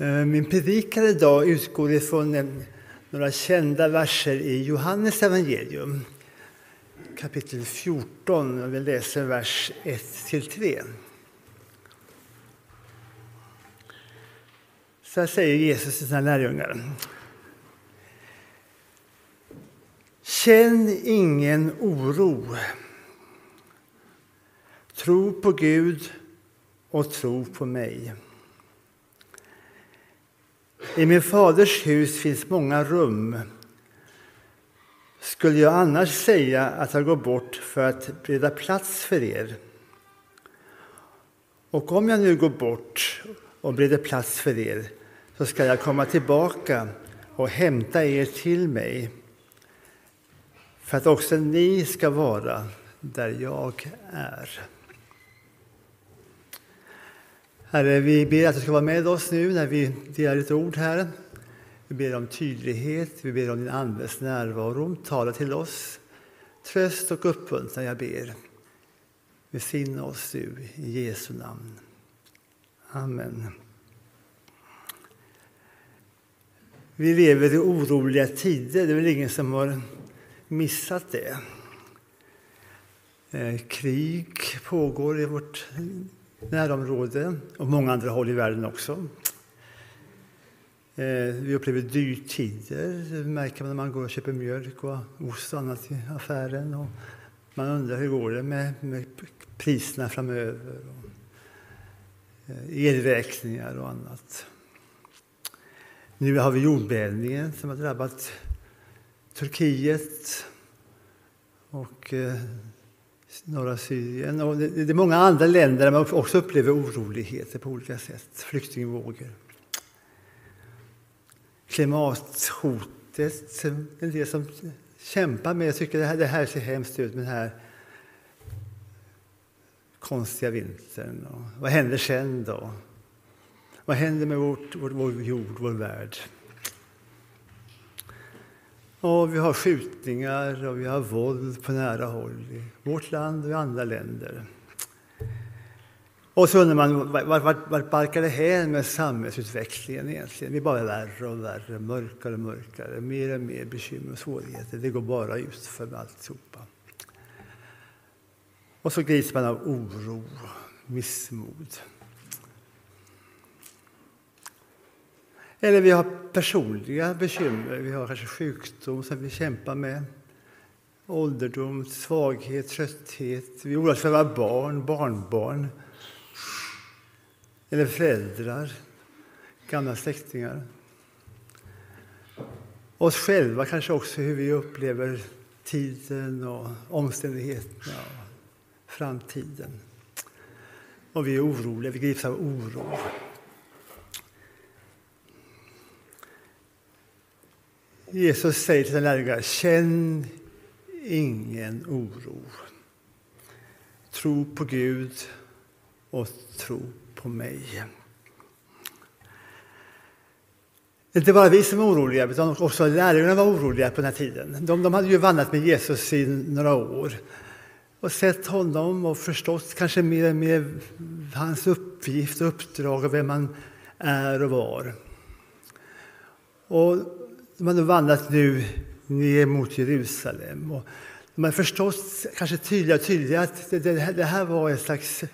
Eh, min predikan idag utgår ifrån några kända verser i Johannes evangelium. Kapitel 14, vi läser vers 1-3. Så här säger Jesus till sina lärjungar. Känn ingen oro. Tro på Gud och tro på mig. I min faders hus finns många rum. Skulle jag annars säga att jag går bort för att bereda plats för er? Och om jag nu går bort och bereder plats för er så ska jag komma tillbaka och hämta er till mig för att också ni ska vara där jag är. Herre, vi ber att du ska vara med oss nu när vi delar ditt ord här. Vi ber om tydlighet, vi ber om din Andes närvaro. Tala till oss. Tröst och uppmuntran, jag ber. Besinna oss du, i Jesu namn. Amen. Vi lever i oroliga tider, det är väl ingen som har missat det. Eh, krig pågår i vårt närområde och många andra håll i världen också. Eh, vi upplever dyrtider, det märker man när man går och köper mjölk och ost och annat i affären. Och man undrar hur går det med, med priserna framöver. Och eh, elräkningar och annat. Nu har vi jordbävningen som har drabbat Turkiet och eh, norra Syrien. Och det är många andra länder där man också upplever oroligheter på olika sätt, flyktingvågor. Klimathotet, en del som kämpar med, jag tycker det här, det här ser hemskt ut med den här konstiga vintern. Och vad händer sen då? Vad händer med vårt, vår, vår jord, vår värld? Och vi har skjutningar och vi har våld på nära håll i vårt land och i andra länder. Och så undrar man vart, vart, vart barkar det här med samhällsutvecklingen egentligen? Vi bara värre och värre, mörkare och mörkare, mer och mer bekymmer och svårigheter. Det går bara ut för alltihopa. Och så grips man av oro, missmod. Eller vi har personliga bekymmer. Vi har kanske sjukdom som vi kämpar med. Ålderdom, svaghet, trötthet. Vi oroar oss för våra barn, barnbarn. Eller föräldrar, gamla släktingar. Oss själva kanske också, hur vi upplever tiden och omständigheterna och framtiden. Och vi är oroliga, vi grips av oro. Jesus säger till sina lärjungar, känn ingen oro. Tro på Gud och tro på mig. Inte bara vi som är oroliga, utan också lärjungarna var oroliga på den här tiden. De, de hade ju vandrat med Jesus i några år och sett honom och förstått kanske mer och mer hans uppgift och uppdrag och vem han är och var. Och de hade vandrat nu ner mot Jerusalem. Och de hade förstått kanske tydligare och tydligare att det, det, det här var en slags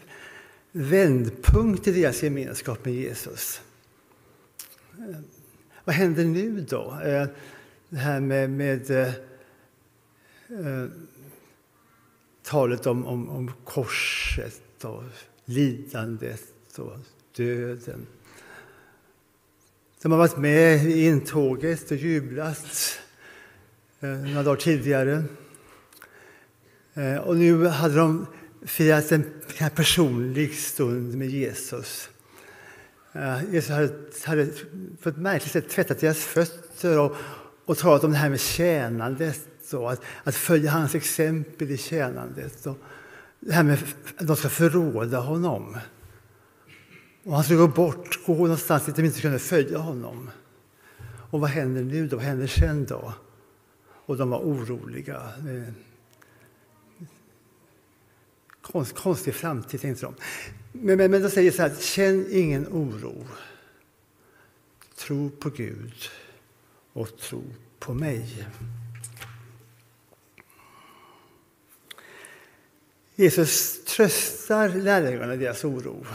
vändpunkt i deras gemenskap med Jesus. Eh, vad händer nu då? Eh, det här med, med eh, eh, talet om, om, om korset och lidandet och döden. De har varit med i intåget och jublat eh, några dagar tidigare. Eh, och nu hade de firat en personlig stund med Jesus. Eh, Jesus hade, hade på ett märkligt sätt tvättat deras fötter och, och talat om det här med tjänandet och att, att följa hans exempel i tjänandet. Och det här med att de ska förråda honom. Och han skulle gå bort, gå någonstans dit de inte kunde följa honom. Och vad händer nu då? Vad händer sen då? Och de var oroliga. Eh, konst, konstig framtid, tänkte de. Men, men, men då säger så här, känn ingen oro. tro på Gud och tro på mig. Jesus tröstar lärjungarna i deras oro.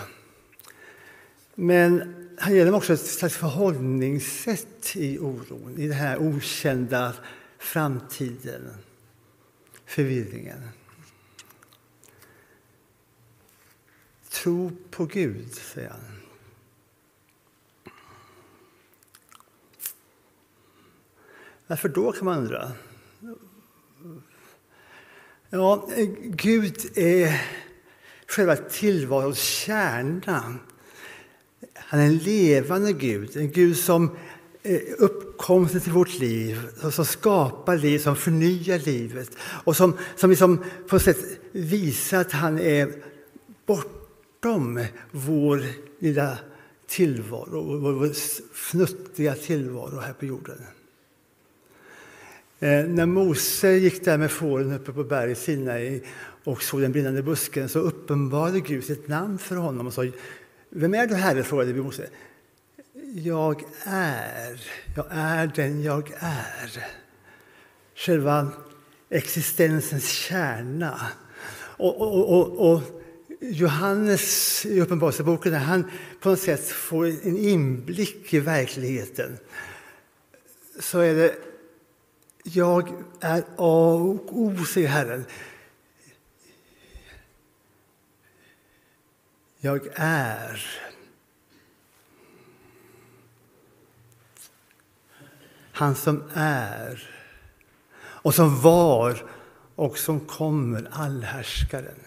Men han ger dem också ett slags förhållningssätt i oron, i den här okända framtiden, förvirringen. Tro på Gud, säger han. Varför då, kan man undra. Ja, Gud är själva tillvarons kärna. Han är en levande Gud, en Gud som eh, uppkomsten till vårt liv, som skapar liv, som förnyar livet och som, som liksom på sätt visar att han är bortom vår lilla tillvaro, vår fnuttiga tillvaro här på jorden. Eh, när Mose gick där med fåren uppe på berget Sinai och såg den brinnande busken så uppenbarade Gud sitt namn för honom och sa vem är du Herre? frågade Mose. Jag är, jag är den jag är. Själva existensens kärna. Och, och, och, och Johannes i Uppenbarelseboken, han på något sätt får en inblick i verkligheten, så är det jag är A och O, säger Herren. Jag är. Han som är och som var och som kommer, allhärskaren.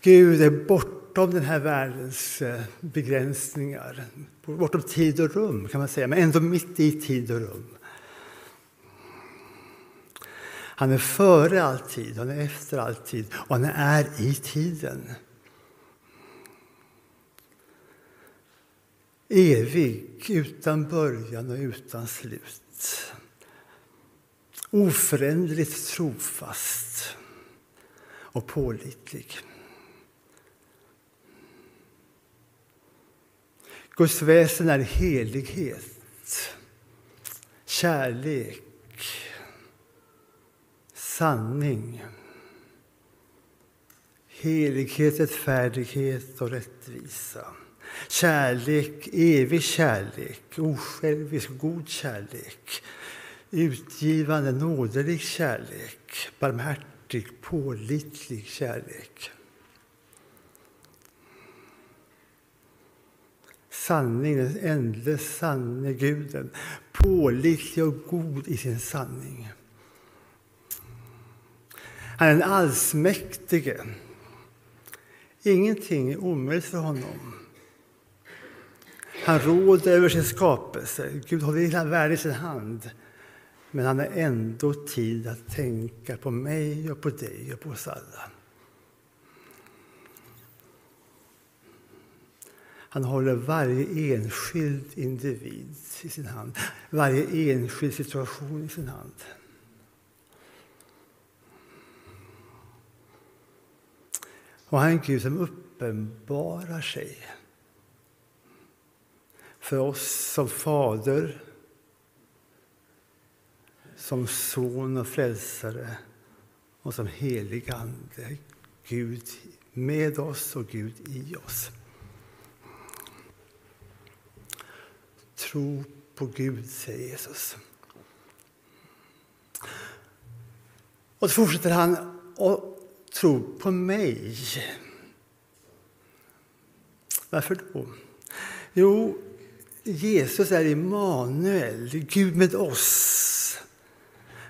Gud är bortom den här världens eh, begränsningar, bortom tid och rum kan man säga, men ändå mitt i tid och rum. Han är före all tid, han är efter all tid och han är i tiden. Evig, utan början och utan slut. Oföränderligt trofast och pålitlig. Guds väsen är helighet, kärlek, sanning. Helighet, rättfärdighet och rättvisa. Kärlek, evig kärlek, osjälvisk, god kärlek. Utgivande, nådelig kärlek, barmhärtig, pålitlig kärlek. sanning, den enda sanne guden. Pålitlig och god i sin sanning. Han är den allsmäktige. Ingenting är omöjligt för honom. Han råder över sin skapelse. Gud håller hela världen i sin hand. Men han har ändå tid att tänka på mig och på dig och på oss alla. Han håller varje enskild individ i sin hand, varje enskild situation i sin hand. Och han är en Gud som uppenbarar sig för oss som fader, som son och frälsare och som helig Ande. Gud med oss och Gud i oss. Tro på Gud, säger Jesus. Och så fortsätter han och tro på mig. Varför då? Jo, Jesus är Immanuel, Gud med oss.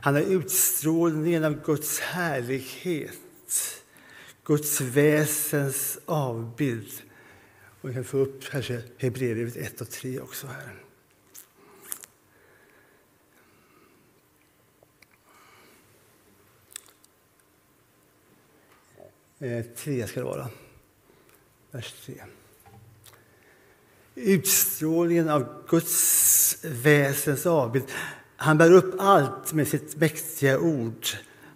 Han är utstrålningen av Guds härlighet, Guds väsens avbild. Och vi kan få upp kanske Hebreerbrevet 1 och 3 också här. Eh, 3 ska det vara. Vers 3. Utstrålningen av Guds väsens avbild. Han bär upp allt med sitt mäktiga ord.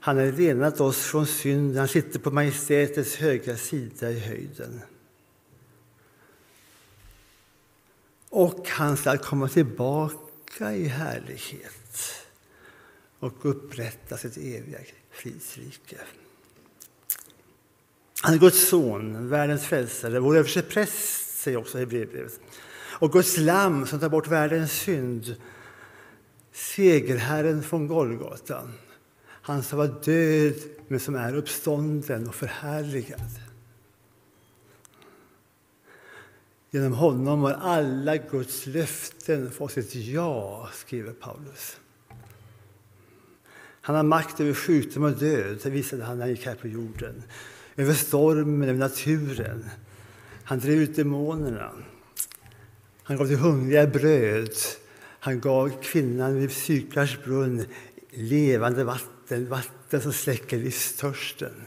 Han har renat oss från synd. Han sitter på majestätets högra sida i höjden. och han ska komma tillbaka i härlighet och upprätta sitt eviga fridsrike. Han är Guds son, världens frälsare, vår överstepräst, säger också Hebreerbrevet. Och Guds lamm som tar bort världens synd, segerherren från Golgata. Han som var död men som är uppstånden och förhärligad. Genom honom har alla Guds löften fått ett ja, skriver Paulus. Han har makt över sjukdom och död, det visade han när han gick här på jorden. Över stormen, över naturen. Han drev ut demonerna. Han gav de hungriga bröd. Han gav kvinnan vid Sykars brunn levande vatten, vatten som släcker livstörsten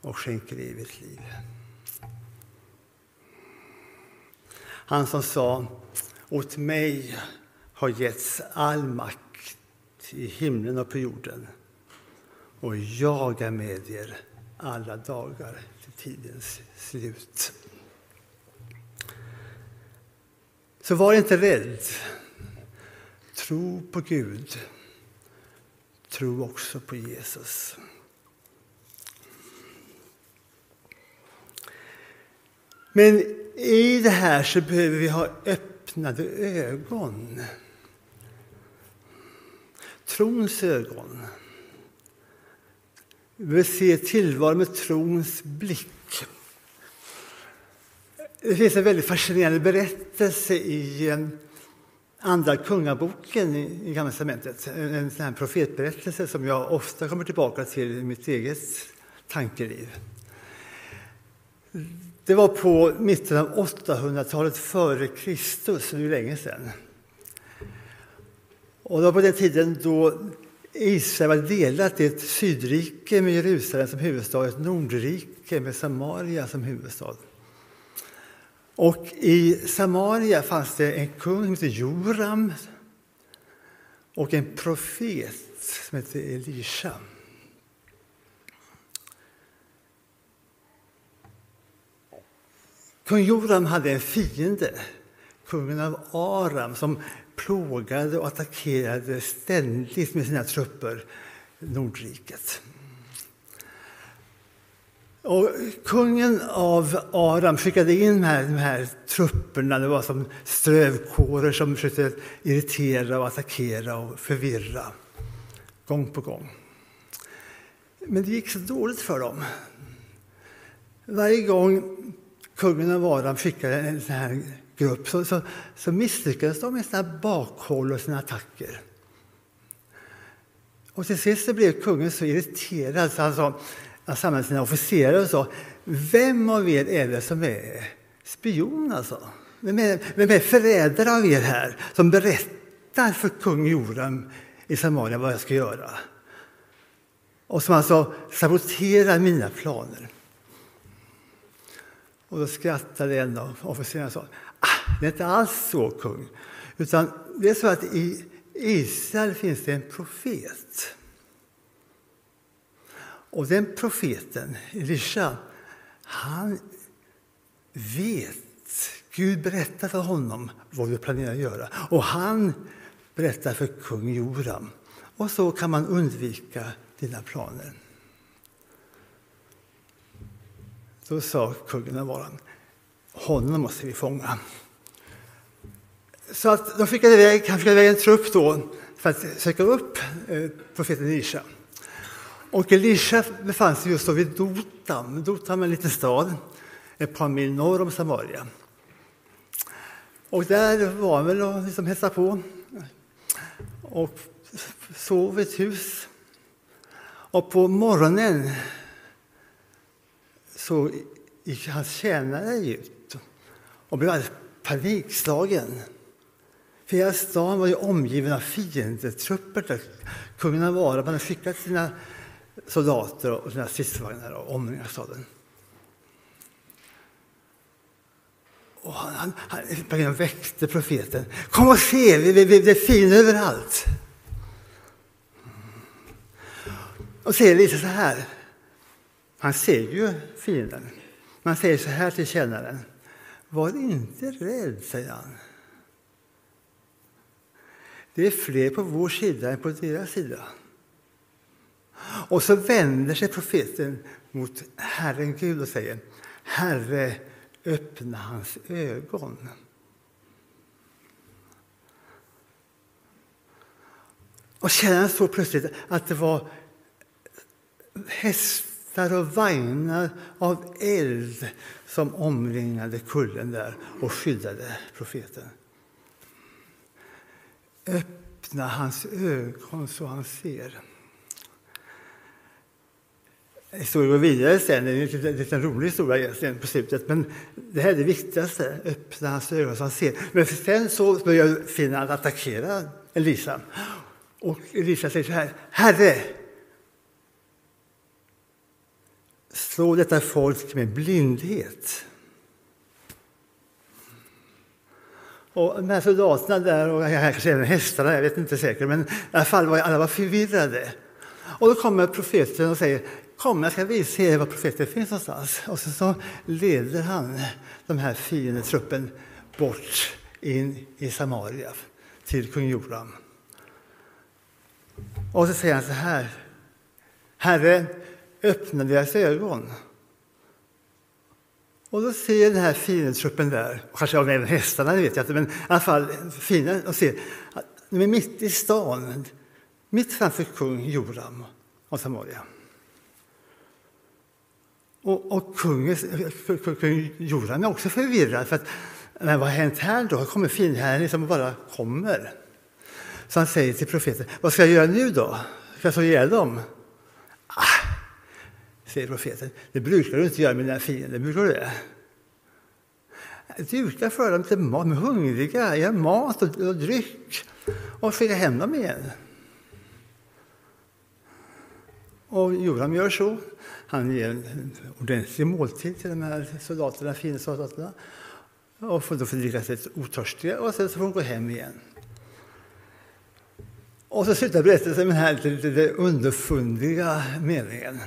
och skänker evigt liv. Han som sa åt mig har getts all makt i himlen och på jorden och jag är med er alla dagar till tidens slut. Så var inte rädd. Tro på Gud. Tro också på Jesus. Men i det här så behöver vi ha öppnade ögon. Trons ögon. Vi behöver se tillvaron med trons blick. Det finns en väldigt fascinerande berättelse i ehm, Andra kungaboken i Gamla testamentet. En sån här profetberättelse som jag ofta kommer tillbaka till i mitt eget tankeliv. Det var på mitten av 800-talet före Kristus, det är länge sedan. Och det var på den tiden då Israel var delat i ett sydrike med Jerusalem som huvudstad och ett nordrike med Samaria som huvudstad. Och i Samaria fanns det en kung som hette Joram och en profet som hette Elisha. Kung Joram hade en fiende, kungen av Aram som plågade och attackerade ständigt med sina trupper Nordriket. Och kungen av Aram skickade in de här, de här trupperna, det var som strövkårer som försökte irritera och attackera och förvirra gång på gång. Men det gick så dåligt för dem. Varje gång kungen av Aram skickade en sån här grupp så, så, så misslyckades de med sina bakhåll och sina attacker. Och till sist blev kungen så irriterad så han sa han samlade sina officerare och sa Vem av er är det som är spion? Alltså? Vem, är, vem är förrädare av er här som berättar för kung Joram i Samaria vad jag ska göra? Och som alltså saboterar mina planer. Och då skrattade en av officerarna och sa det är inte alls så, kung. Utan det är så att i Israel finns det en profet och den profeten, Elisha, han vet, Gud berättar för honom vad du planerar att göra. Och han berättar för kung Joram. Och så kan man undvika dina planer. Då sa kungen av Aram, honom måste vi fånga. Så att de skickade iväg, han skickade iväg en trupp då för att söka upp eh, profeten Elisha. Och Elisha befann sig just då vid Dotam. Dotam är en liten stad ett par mil norr om Samaria. Och där var han väl och liksom hälsade på och sov i ett hus. Och på morgonen så gick hans tjänare ut och blev alldeles panikslagen. För hela stan var ju omgiven av fiendetrupper. Kungen av Arab hade skickat sina soldater och sina stridsvagnar och omringar staden. Och han, han, han väckte profeten. Kom och se, vi, vi, det är fin överallt. Och säger lite så här. Han ser ju fienden. Man säger så här till tjänaren. Var inte rädd, säger han. Det är fler på vår sida än på deras sida. Och så vänder sig profeten mot Herren Gud och säger Herre, öppna hans ögon. Och tjänaren såg plötsligt att det var hästar och vagnar av eld som omringade kullen där och skyddade profeten. Öppna hans ögon så han ser. Historien går vidare sen, det är en liten rolig historia egentligen, på slutet, men det här är det viktigaste, öppna hans ögon så han ser. Men sen så börjar Finland attackera Elisa. Och Elisa säger så här, Herre, slår detta folk med blindhet. Och de här soldaterna där, och kanske även hästarna, jag vet inte säkert, men i alla fall var alla var förvirrade. Och då kommer profeten och säger, kom jag ska visa er var profeten finns någonstans. Och så, så leder han de här fiendetruppen bort in i Samaria till kung Joram. Och så säger han så här, Herre, öppna deras ögon. Och då ser den här fiendetruppen där, och kanske även hästarna, det vet jag inte, men i alla fall fienden, och ser att de är mitt i stan, mitt framför kung Joram av Samaria. Och, och kungen, kung Joram är också förvirrad, för att men vad har hänt här då? Kommer fienden här liksom bara kommer? Så han säger till profeten, vad ska jag göra nu då? Ska jag slå ihjäl dem? Säger profeten, det brukar du inte göra med dina fiender, brukar du det? Duka för dem till mat, de är hungriga, ge mat och, och dryck och skicka hem dem igen. Och Joram gör så. Han ger en ordentlig måltid till de här soldaterna, fina soldaterna och får då dricka sig otörstiga och sen så får de gå hem igen. Och så slutar berättelsen med den här lite, lite underfundiga meningen.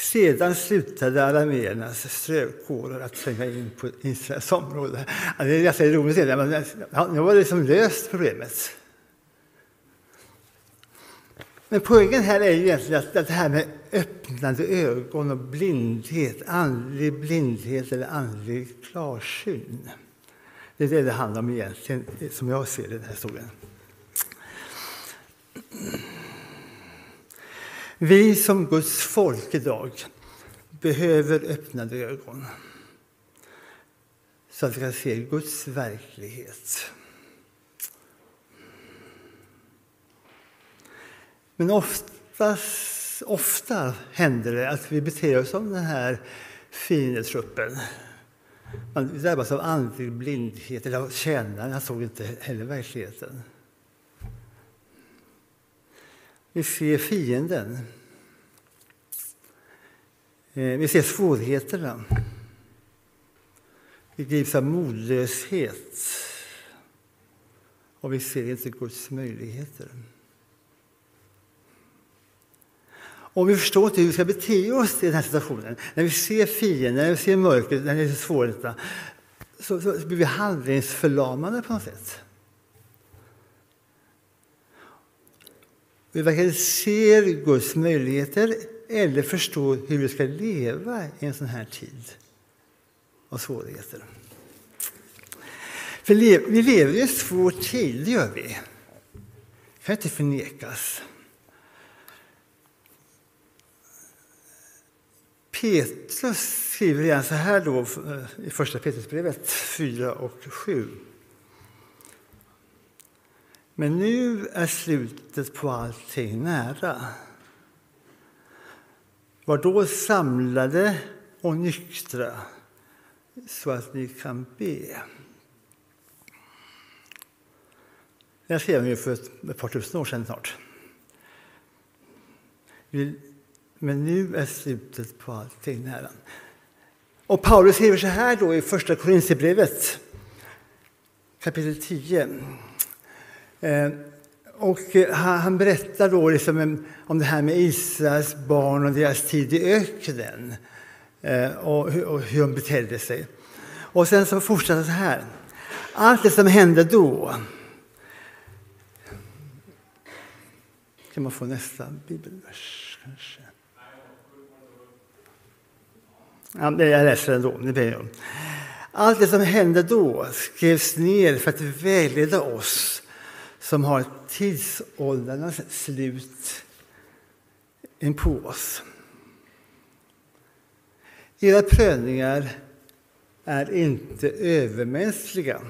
Sedan slutade arameernas strövkårer att tränga in på Israels område. Ja, det är ganska ironiskt. men ja, nu var det liksom löst problemet. Men poängen här är ju egentligen att det här med öppnade ögon och blindhet, andlig blindhet eller andlig klarsyn. Det är det det handlar om egentligen, som jag ser det, den här historien. Vi som Guds folk idag behöver öppnade ögon så att vi kan se Guds verklighet. Men oftast, ofta händer det att vi beter oss som den här fiendetruppen man drabbas av andlig blindhet, eller av tjänaren, han såg inte heller verkligheten. Vi ser fienden. Eh, vi ser svårigheterna. Vi grips av modlöshet. Och vi ser inte Guds möjligheter. Och vi förstår inte hur vi ska bete oss i den här situationen. När vi ser fienden, när vi ser mörkret, när det är svårigheterna, så, så blir vi handlingsförlamade på något sätt. Vi varken ser Guds möjligheter eller förstår hur vi ska leva i en sån här tid av svårigheter. För vi lever i en svår tid, det gör vi. Det kan inte förnekas. Petrus skriver igen så här då eh, i första Petrusbrevet 4 och 7. Men nu är slutet på allting nära. Var då samlade och nyktra så att ni kan be. Jag skrev han för ett par tusen år sedan snart. Men nu är slutet på allting nära. Och Paulus skriver så här då i Första Korinthierbrevet kapitel 10. Eh, och eh, han berättar då liksom om det här med Israels barn och deras tid i öknen. Eh, och, hur de betedde sig. Och sen så fortsätter det så här. Allt det som hände då Kan man få nästa bibelvers kanske? Ja, jag läser ändå. Det ber jag. Allt det som hände då skrevs ner för att vägleda oss som har tidsåldrarnas slut inpå oss. Era prövningar är inte övermänskliga.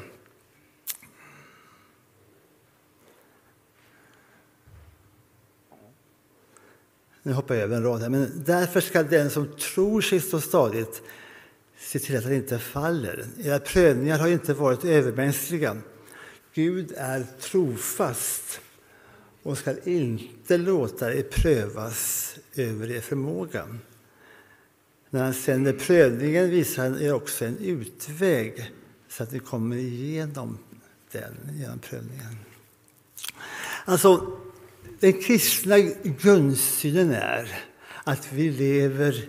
Nu hoppar jag över en rad här. Men därför ska den som tror sig stå stadigt se till att han inte faller. Era prövningar har inte varit övermänskliga. Gud är trofast och ska inte låta er prövas över er förmåga. När han sänder prövningen visar han er också en utväg så att ni kommer igenom den, genom prövningen. Alltså, den kristna grundsynen är att vi lever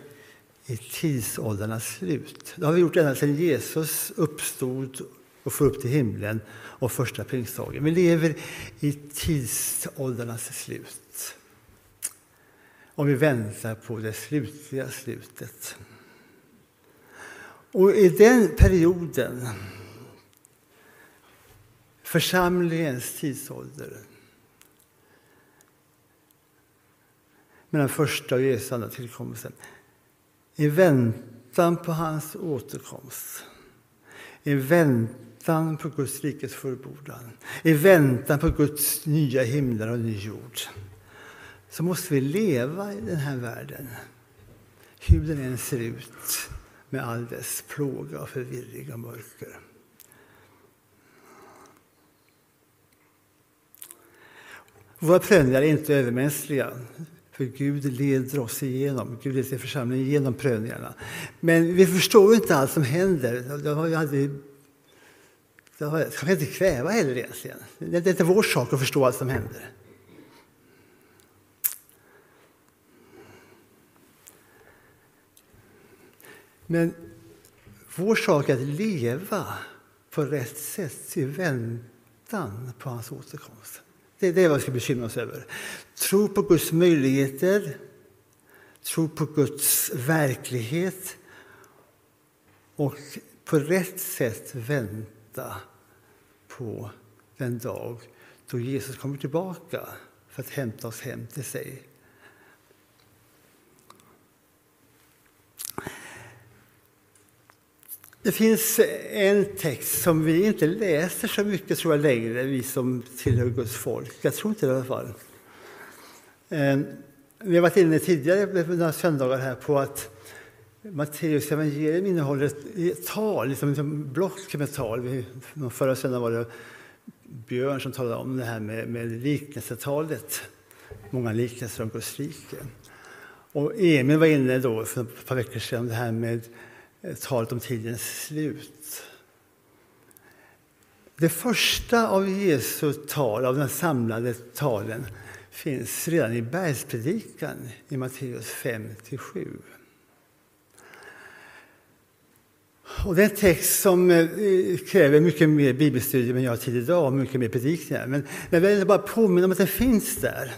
i tidsåldrarnas slut. Det har vi gjort ända sedan Jesus uppstod och få upp till himlen och första pingstdagen. Vi lever i tidsåldrarnas slut. Och vi väntar på det slutliga slutet. Och i den perioden, församlingens tidsålder, mellan första och Jesu andra tillkomsten. I väntan på hans återkomst, i väntan väntan på Guds rikes fullbordan, i väntan på Guds nya himlar och ny jord, så måste vi leva i den här världen, hur den än ser ut, med all dess plåga och förvirring och mörker. Våra prövningar är inte övermänskliga. För Gud leder oss igenom, Gud leder församlingen igenom prövningarna. Men vi förstår inte allt som händer. Det har ju aldrig det har, kan inte kräva heller egentligen. Det är inte vår sak att förstå allt som händer. Men vår sak är att leva på rätt sätt i väntan på hans återkomst. Det är det vi ska bekymra oss över. Tro på Guds möjligheter, tro på Guds verklighet och på rätt sätt vänta på den dag då Jesus kommer tillbaka för att hämta oss hem till sig. Det finns en text som vi inte läser så mycket tror jag längre, vi som tillhör Guds folk. Jag tror inte det i alla fall. Eh, vi har varit inne tidigare några söndagar här på att Matteus evangelium innehåller ett tal, liksom ett block med tal. Förra söndagen var det Björn som talade om det här med, med liknelsetalet. Många liknelser om Guds rike. Och Emil var inne då för ett par veckor sedan det här med eh, talet om tidens slut. Det första av Jesu tal, av de samlade talen, finns redan i bergspredikan i Matteus 5-7. Och det är en text som eh, kräver mycket mer bibelstudium än jag har tid idag och mycket mer predikningar. Men jag vill bara påminna om att den finns där.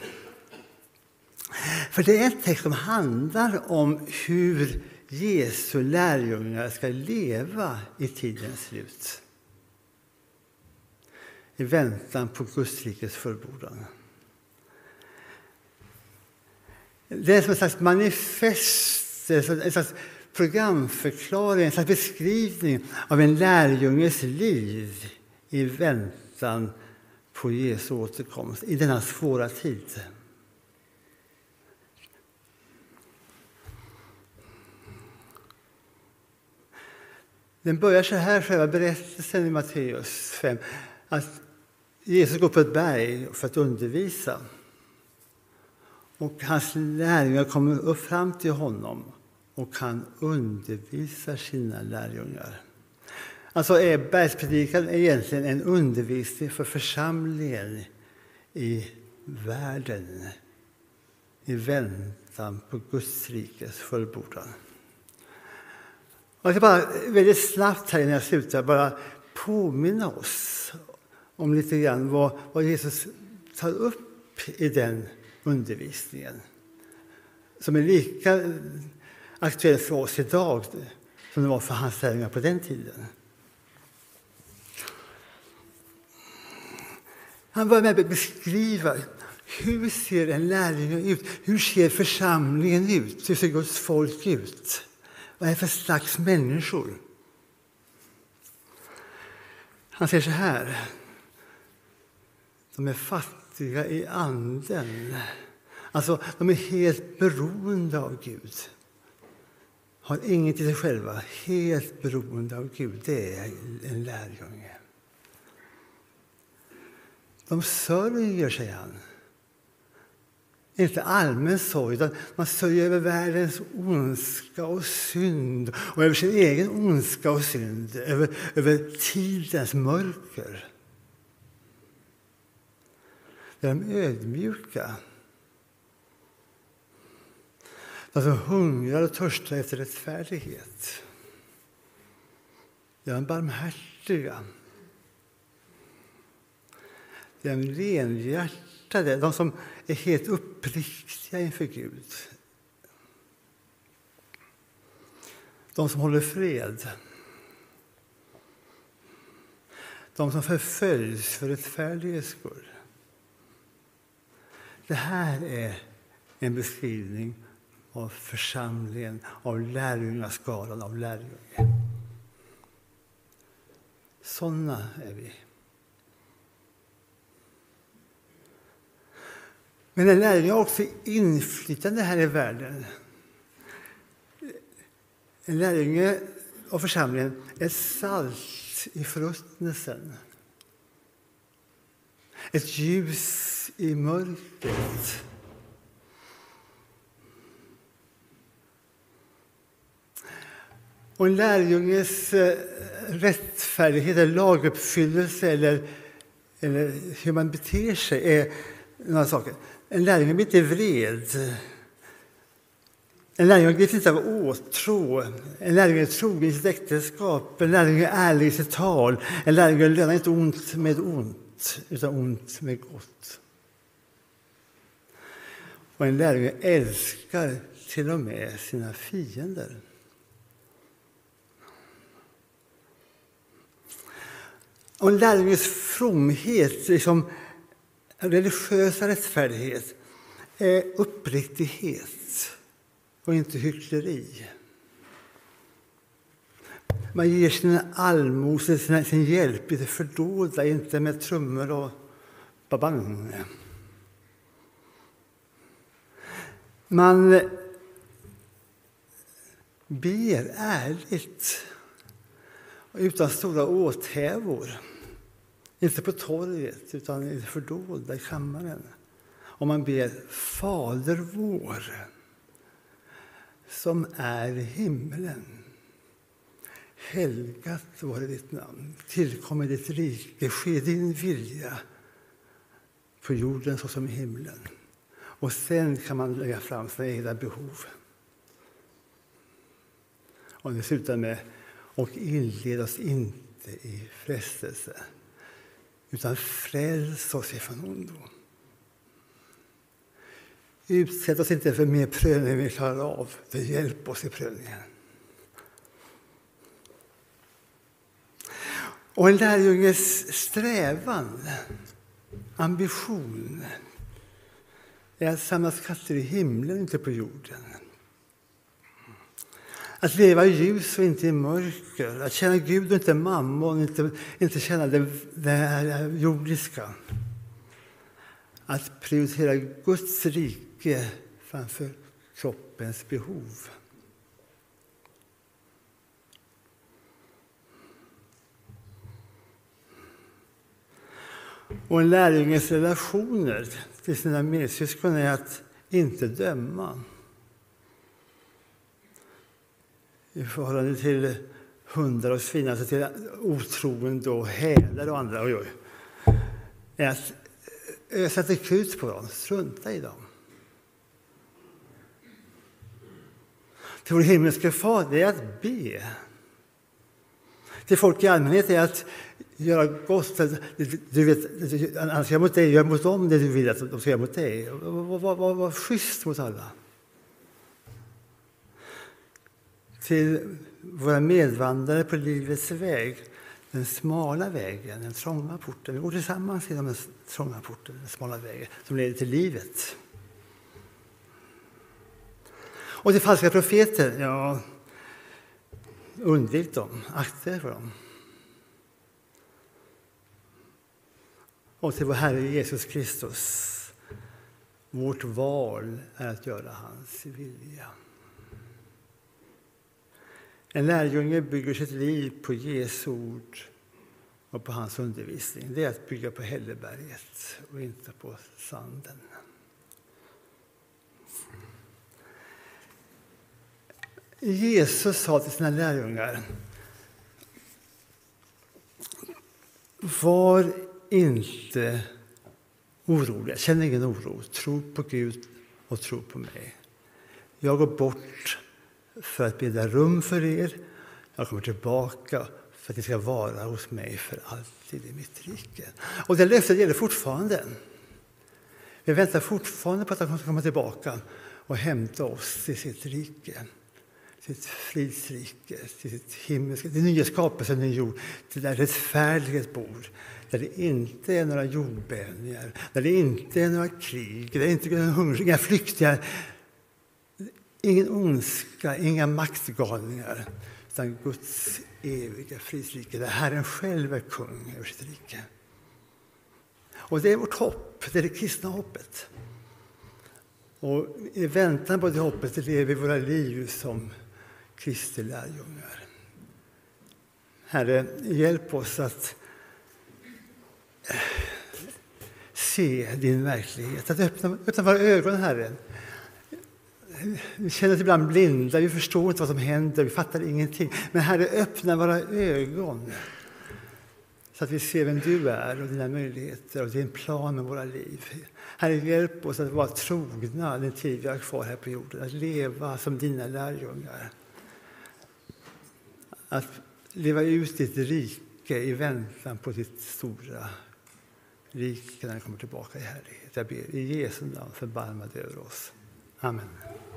För det är en text som handlar om hur Jesu lärjungar ska leva i tidens slut. I väntan på Guds rikes fullbordan. Det är som ett slags manifest, en slags programförklaring, en slags beskrivning av en lärjunges liv i väntan på Jesu återkomst i denna svåra tid. Den börjar så här, själva berättelsen i Matteus 5, att Jesus går på ett berg för att undervisa. Och hans lärjungar kommer upp fram till honom och han undervisar sina lärjungar. Alltså är bergspredikan egentligen en undervisning för församlingen i världen i väntan på Guds rikes fullbordan. Jag ska bara väldigt snabbt här innan jag slutar bara påminna oss om lite grann vad, vad Jesus tar upp i den undervisningen. Som är lika aktuell för oss idag som det var för hans lärjungar på den tiden. Han börjar med att beskriva hur ser en lärjunge ut? Hur ser församlingen ut? Hur ser Guds folk ut? Vad är det för slags människor? Han säger så här. De är fattiga i anden. Alltså, de är helt beroende av Gud. Har inget i sig själva. Helt beroende av Gud. Det är en lärjunge. De sörjer, säger han. Inte allmän sorg, utan man sörjer över världens ondska och synd och över sin egen ondska och synd, över, över tidens mörker. Det är de ödmjuka. De som hungrar och törstar efter rättfärdighet. Den de barmhärtiga. Den de renhjärtade, de som är helt uppriktiga inför Gud. De som håller fred. De som förföljs för rättfärdighets skull. Det här är en beskrivning av församlingen, av lärjungaskaran, av lärjungar. Sådana är vi. Men en lärjunge har också inflytande här i världen. En lärjunge av församlingen är salt i förruttnelsen. Ett ljus i mörkret. Och en lärjunges eh, rättfärdighet, eller laguppfyllelse eller, eller hur man beter sig är några saker. En lärjunge blir inte vred. En lärjunge grips inte av åtrå. En lärjunge är trogen i sitt äktenskap. En lärjunge är ärlig i sitt tal. En lärjunge lönar inte ont med ont, utan ont med gott. Och en lärjunge älskar till och med sina fiender. Och en lärjunges fromhet, liksom religiösa rättfärdighet, är uppriktighet och inte hyckleri. Man ger sina allmosor, sin, sin hjälp i det fördolda, inte med trummor och babang. Man ber ärligt och utan stora åthävor. Inte på torget, utan i det fördolda i kammaren. Och man ber Fader vår, som är i himlen. Helgat vare ditt namn. Tillkommer ditt rike. Ske din vilja på jorden såsom i himlen. Och sen kan man lägga fram sina egna behov. Och det slutar med och inled oss inte i frestelse utan fräls oss ifrån ondo. Utsätt oss inte för mer prövning än vi klarar av. Det hjälp oss i prövningen. Och en lärjunges strävan, ambition är att samla skatter i himlen, inte på jorden. Att leva i ljus och inte i mörker, att känna Gud och inte mammon, inte, inte känna det, det jordiska. Att prioritera Guds rike framför kroppens behov. Och en lärjunges relationer till sina medsyskon är att inte döma. I förhållande till hundar och svin, alltså till otroende och hälar och andra, oj, oj, är att eh, ösa krut på dem, strunta i dem. Till vår himmelske Fader är att be. till folk i allmänhet är att göra gott. Du vet, annars gör mot dig, gör mot dem det du vill att de ska göra mot dig. Var, var, var, var schysst mot alla. Till våra medvandrare på livets väg, den smala vägen, den trånga porten. Vi går tillsammans genom den trånga porten, den smala vägen som leder till livet. Och till falska profeter, ja, undvik dem, akta er för dem. Och till vår Herre Jesus Kristus, vårt val är att göra hans vilja. En lärjunge bygger sitt liv på Jesu ord och på hans undervisning. Det är att bygga på hälleberget och inte på sanden. Jesus sa till sina lärjungar Var inte oroliga, känn ingen oro. Tro på Gud och tro på mig. Jag går bort för att bilda rum för er. Jag kommer tillbaka för att ni ska vara hos mig för alltid i mitt rike. Och det löftet gäller fortfarande. Vi väntar fortfarande på att han ska komma tillbaka och hämta oss till sitt rike sitt fridsrike, till sitt himmelska, till nya skapelsen, ny jord, till där rättfärdighet bor. Där det inte är några jordbävningar, där det inte är några krig, där det inte är några hungriga flyktingar, ingen ondska, inga maktgalningar, utan Guds eviga fridsrike, där Herren själv är kung över sitt rike. Och det är vårt hopp, det är det kristna hoppet. Och i väntan på det hoppet lever vi våra liv som Kristi lärjungar. Herre, hjälp oss att eh, se din verklighet, att öppna, öppna våra ögon, Herre. Vi känner oss ibland blinda, vi förstår inte vad som händer, vi fattar ingenting. Men Herre, öppna våra ögon så att vi ser vem du är och dina möjligheter och din plan med våra liv. Herre, hjälp oss att vara trogna den tid vi har kvar här på jorden, att leva som dina lärjungar att leva ut ditt rike i väntan på ditt stora rike när det kommer tillbaka i härlighet. Jag ber i Jesu namn förbarma dig över oss. Amen.